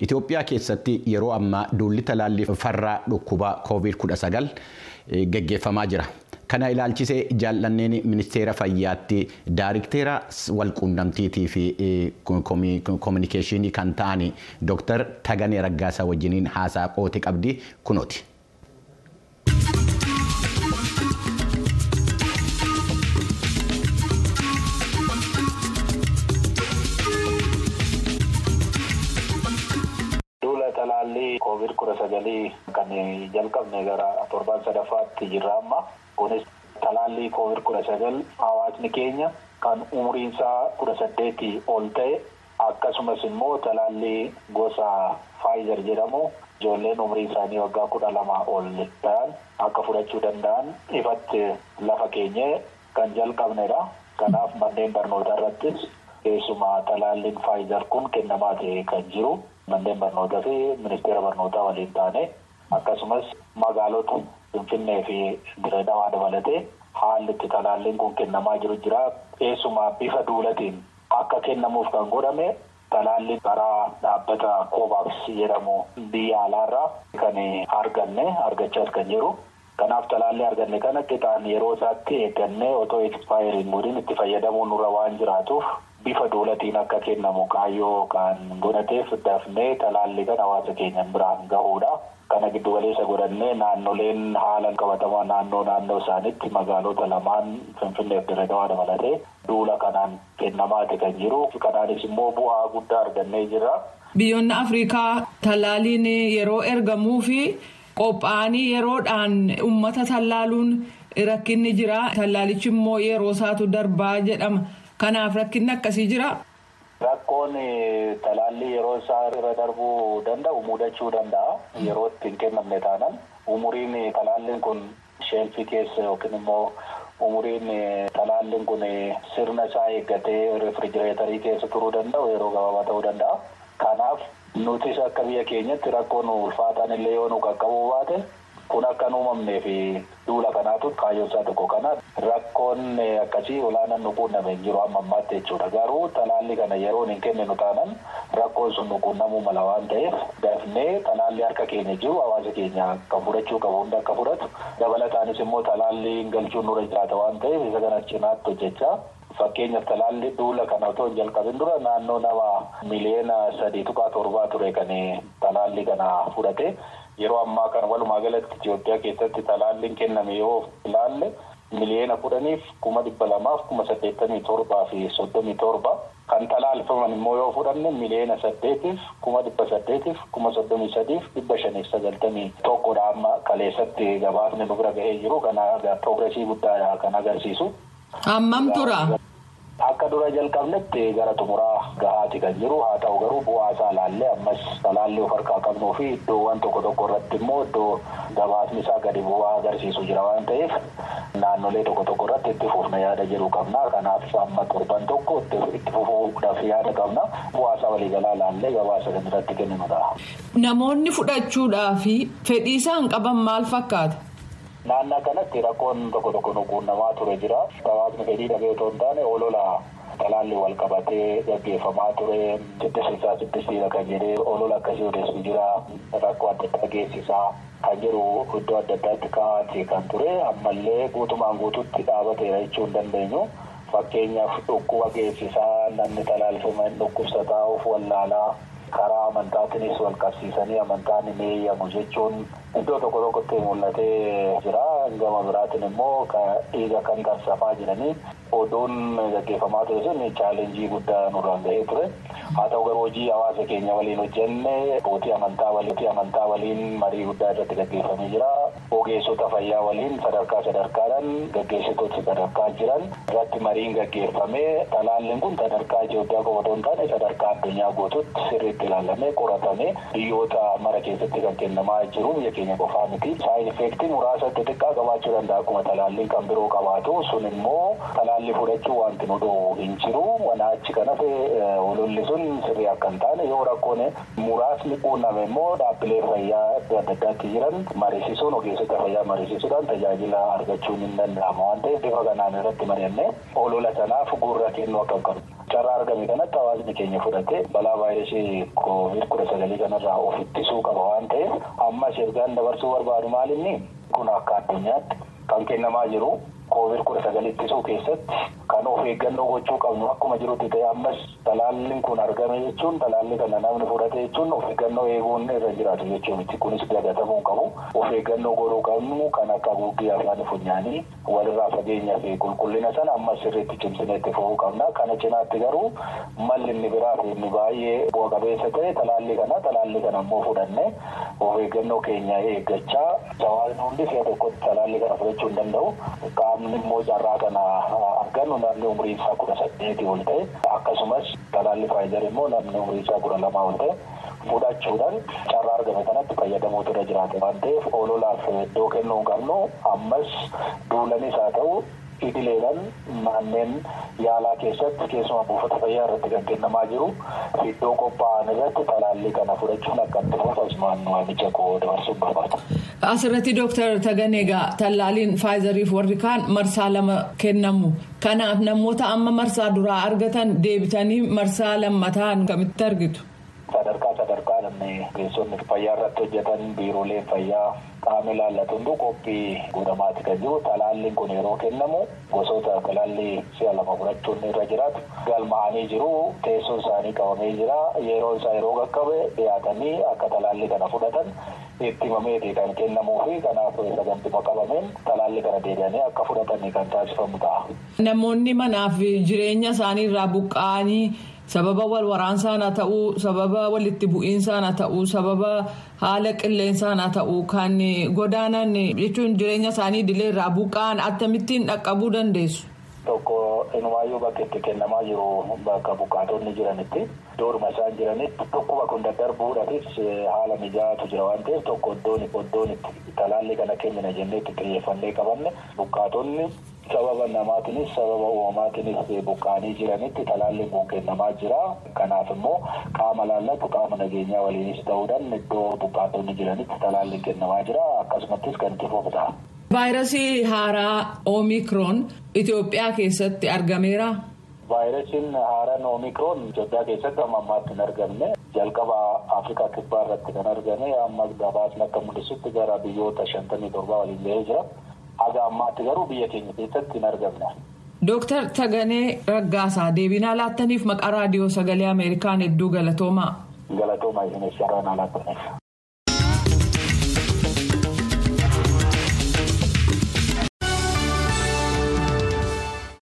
Itoophiyaa keessatti yeroo ammaa duulli talaallii farraa dhukkubaa COVID-19 geggeeffamaa jira. Kana ilaalchisee jaallanneen ministeera fayyaatti daariktera walquunnamtiitii fi koominikeeshinii kan ta'an Dr. Taganee Raggaasaa wajjiniin haasaa qooti qabdi kunooti. Koovid kudha sagalii kan jalqabne gara torban sadaffaatti jirra amma kunis talaallii koovid kudha sagal hawaasni keenya kan umriin isaa kudha saddeetii ol ta'e akkasumas immoo talaallii gosa faayizer jedhamu ijoolleen umriin isaanii waggaa kudha lamaa ol ta'an akka fudhachuu danda'an ifatti lafa keenye kan jalqabnedha kanaaf manneen barnootaa irrattis keessumaa talaalliin faayizer kun kennamaa ta'e kan jiru. Manneen barnootaa fi ministeera barnootaa waliin taane akkasumas magaalota Finfinnee fi Dirree Dhawaa dabalatee haalli itti talaalliin kun kennamaa jiru jira. Keessumaa bifa duulatiin akka kennamuuf kan godhame talaalliin karaa dhaabbata Kovaaks jedhamu biyya alaarraa kan arganne argachaas kan jiru. Kanaaf talaallii arganne kana qixaan yeroo isaatti eeggannee otoo ekspaayirii godhin itti fayyadamuun nurra waan jiraatuuf. Bifa duulatiin akka kennamu kaayyoo kan godhateef dafnee talaallii kan hawaasa keenyan biraan gahuudha. Kana giddu galeessa godhannee naannoleen haala qabatamaa naannoo naannoo isaaniitti magaalota lamaan Finfinnee fi Dirree Dhawaa dabalatee duula kanaan kennamaati kan jiru. Kanaanis immoo bu'aa guddaa argannee jirra. Biyyoonni Afrikaa talaaliin yeroo ergamuu fi qophaa'anii yeroodhaan uummata tallaaluun rakkinni jira. Tallaalichi immoo yeroo isaatu darbaa jedhama. Kanaaf rakkinni akkasii jira. Rakkoon talaallii yeroo isaa irra darbuu danda'u mudachuu danda'a. Yeroo itti hin kennamne taanaan umuriin talaalliin kun sheelfii keessa yookiin immoo umuriin talaalliin kun sirna isaa eeggatee refrijireetarii keessa turuu danda'u yeroo gabaabaa ta'uu danda'a. Kanaaf nutis akka biyya keenyatti rakkoon ulfaataan illee yoo nu qaqqabuu baate. Kun akka hin uumamnee fi duula kanaatu kaayyoon isaa tokko kana rakkoon akkasii olaanaan nu quunname hin jiru amma ammaatti jechuudha. Garuu talaallii kana yeroo hin kenninu taanan rakkoon sun nu quunnamuu mala waan ta'eef dafnee talaallii harka keenya jiru hawaasa keenya kan fudhachuu qabu hunda akka fudhatu dabalataanis immoo talaallii galchuun nurra jiraata waan ta'eef isa kana cinaatti hojjechaa. Fakkeenyaaf talaallii duula kana otoo hin jalqabin dura naannoo nama miliyoona sadii tuqaa torbaa ture kan talaallii kana fudhate. Yeroo ammaa kana walumaa galatti Itoophiyaa keessatti talaalliin kenname yoo ilaalle miliyoona kudhaniif kuma dhibba lamaaf kuma saddeettamii torbaa fi soddomii torba kan talaalfaman immoo yoo fudhanne miliyoona saddeetiif kuma dhibba saddeetiif kuma soddomii sadiif dhibba shaniif sagaltamii tokkodha amma kaleessatti gabaasni nu bira gahee jiru kan agarsiisu. Hammam tura? Akka dura jalqabnetti gara xumuraa gahaati kan jiru haa ta'u garuu bu'aa isaa ilaallee ammas talaallii of harkaa qabnuu fi iddoowwan tokko tokko irratti immoo iddoo gabaasni isaa gadi bu'aa agarsiisu jira waan ta'eef naannolee tokko tokko irratti itti fufna yaada jedhu qabna kanaaf amma torban tokko itti fufuudhaaf yaada qabna bu'aa isaa waliigalaa ilaallee gabaasa kan irratti kennamudha. Namoonni fudhachuudhaaf fedhii isaan qaban maal fakkaata? Naannoo kanatti rakkoon tokko tokko nu quunnamaa ture jira. Hawaasni fedhii dhabee otoo hin taane olola talaalli wal qabatee gaggeeffamaa ture. Siddisiisaa siddisiisa kan jedhee olola akkasii odeessu jira. Rakkoo adda addaa geessisaa kan jedhu iddoo adda addaatti kaa'atee kan ture. Ammallee guutumaan guututti dhaabateera jechuu hin dandeenyu. Fakkeenyaaf dhukkuba geessisaa namni talaalfaman dhukkubsataa of wallaalaa. Karaa amantaatiinis wal qabsiisanii amantaan hin eeyyamu jechuun iddoo tokko tokkotti mul'atee jira. Gama biraatiin immoo dhiiga kan taasifaa jiranii oduun gaggeeffamaa ture sun chaalenjii guddaa nurraan gahee ture. Haa ta'u garuu hojii hawaasa keenya waliin hojjenne amantaa waliin marii guddaa irratti gaggeeffamee jira ogeessota fayyaa waliin sadarkaa sadarkaadhaan gaggeessitoota sadarkaa jiran irratti mariin gaggeeffamee talaalliin kun sadarkaa Itoophiyaa qofa otoo hin taane sadarkaa addunyaa guutuutti sirriitti ilaalamee qoratamee biyyoota mara keessatti kan kennamaa jiru biyya keenya qofaa miti. Saayid effeektii muraasa xixiqqaa qabaachuu danda'a akkuma talaalliin kan biroo qabaatu sun immoo talaallii fudhachuu wanti nu dhowwu hin jiru. Wanaa achi kanas ololli sun sirrii akka hin taane yoo rakkoon muraasni quunname immoo dhaabbilee fayyaa adda addaatti jiran mariisisuun ogeessota fayyaa mariisisuudhaan tajaajila argachuun hin danda'ama waan ta'eef bifa kanaan irratti mari'annee olola sanaaf gurra kennuu akka qabu. carraa argame kanatti hawaasni keenya fudhate balaa vaayirasii koovid kudha sagalii kanarraa of ittisuu qaba waan ta'eef ammas ergaan dabarsuu barbaadu maalinni kun akka addunyaatti kan kennamaa jiru koovid kudha sagalii ittisuu keessatti kan of eeggannoo gochuu qabnu akkuma jirutti ta'e ammas talaalliin kun argame jechuun talaalli kana namni fudhate jechuun of eeggannoo eeguun irra jiraatu jechuu miti. Kunis dagatamuu qabu of eeggannoo godhuu qabnu kan akka guuggii afaan funyaanii walirraa fageenyaa fi qulqullina sana ammas sirriitti cimsineetti fufuu qabna. Kana cinaatti garuu malli inni biraa fi inni baay'ee bu'a qabeessa ta'e talaalli kana talaalli kana immoo fudhanne of eeggannoo keenya eeggachaa hawaasni hundi si'a tokkotti talaalli kana fudhachuu hin danda'u qaamni immoo carraa kana argannu namni umrii isaa kudha saddeetii ol ta'e akkasumas talaalli faayizar immoo namni umrii isaa kudha lamaa ol ta'e fudhachuudhaan carraa argame kanatti fayyadamuutu irra jiraata waan ta'eef oololaaf iddoo kennuu qabnu ammas duulanis haa ta'u idileedhaan manneen yaalaa keessatti keessumaa buufata fayyaa irratti kan kennamaa jiru iddoo qophaa'an irratti talaallii kana fudhachuun akka itti fufu asumaan waamicha koo dabarsuun barbaada. Asirratti Dooktar Taganeegaa tallaaliin faayizariif warri kaan marsaa lama kennamu. Kanaaf namoota amma marsaa duraa argatan deebitanii marsaa lammataan kamitti argitu? Sadarkaa sadarkaa namni ogeessonni fayyaa irratti hojjetan biirooleen fayyaa qaama ilaallatu hunduu qophii godhamaati kan jiru talaalliin kun yeroo kennamu gosoota talaallii si'a lama fudhachuun irra jiraatu galmaa'anii jiru teessoon isaanii qabamee jira yeroon isaa yeroo qaqqabe dhiyaatanii akka talaallii kana fudhatan itti himameeti kan kennamuu fi kanaaf sagantima qabameen talaallii kana deebi'anii akka fudhatanii kan taasifamu ta'a. Namoonni manaaf jireenya isaanii irraa buqqa'anii. Sababa wal waraansaan haa ta'uu sababa walitti bu'iinsaan haa ta'uu sababa haala qilleensaan haa ta'uu kan godaanan jechuun jireenya isaanii idilee irraa buqqa'an akkamittiin dhaqqabuu dandeessu. Tokko inumaayyuu bakka itti kennamaa jiru bakka buqqaatonni jiranitti dooruma isaan jiranitti dhukkuba kun daddarbuudhaafis haala mijaa'atu jira waan ta'eef tokko iddoon itti talaallii kana kennina jennee itti xiyyeeffannee qabanne buqqaatonni sababa namaatiinis sababa uumamaatiinis buqqaanii jiranitti talaalliin kun kennamaa jira kanaaf immoo qaama laallatu qaama nageenyaa waliinis ta'uudhaan iddoo buqqaatonni jiranitti talaalliin kennamaa jira akkasumattis kan itti fufu ta'a. vaayirasii haaraa oomikroon itiyoophiyaa keessatti argameera. vaayirasiin haaraan oomikroon Itoophiyaa keessatti amma ammaatti hin argamne jalqaba Afrikaa kibbaa irratti kan argame amma gabaasni akka mul'isutti gara biyyoota shantamii torbaa waliin gahee jira. Haga ammaatti garuu biyya keenya keessatti hin argamne. Dooktar Taganee Raggaasaa deebinaa laattaniif maqaa raadiyoo sagalee Ameerikaan hedduu galatoomaa. Galatoomaa isinis carraan alaattaniif.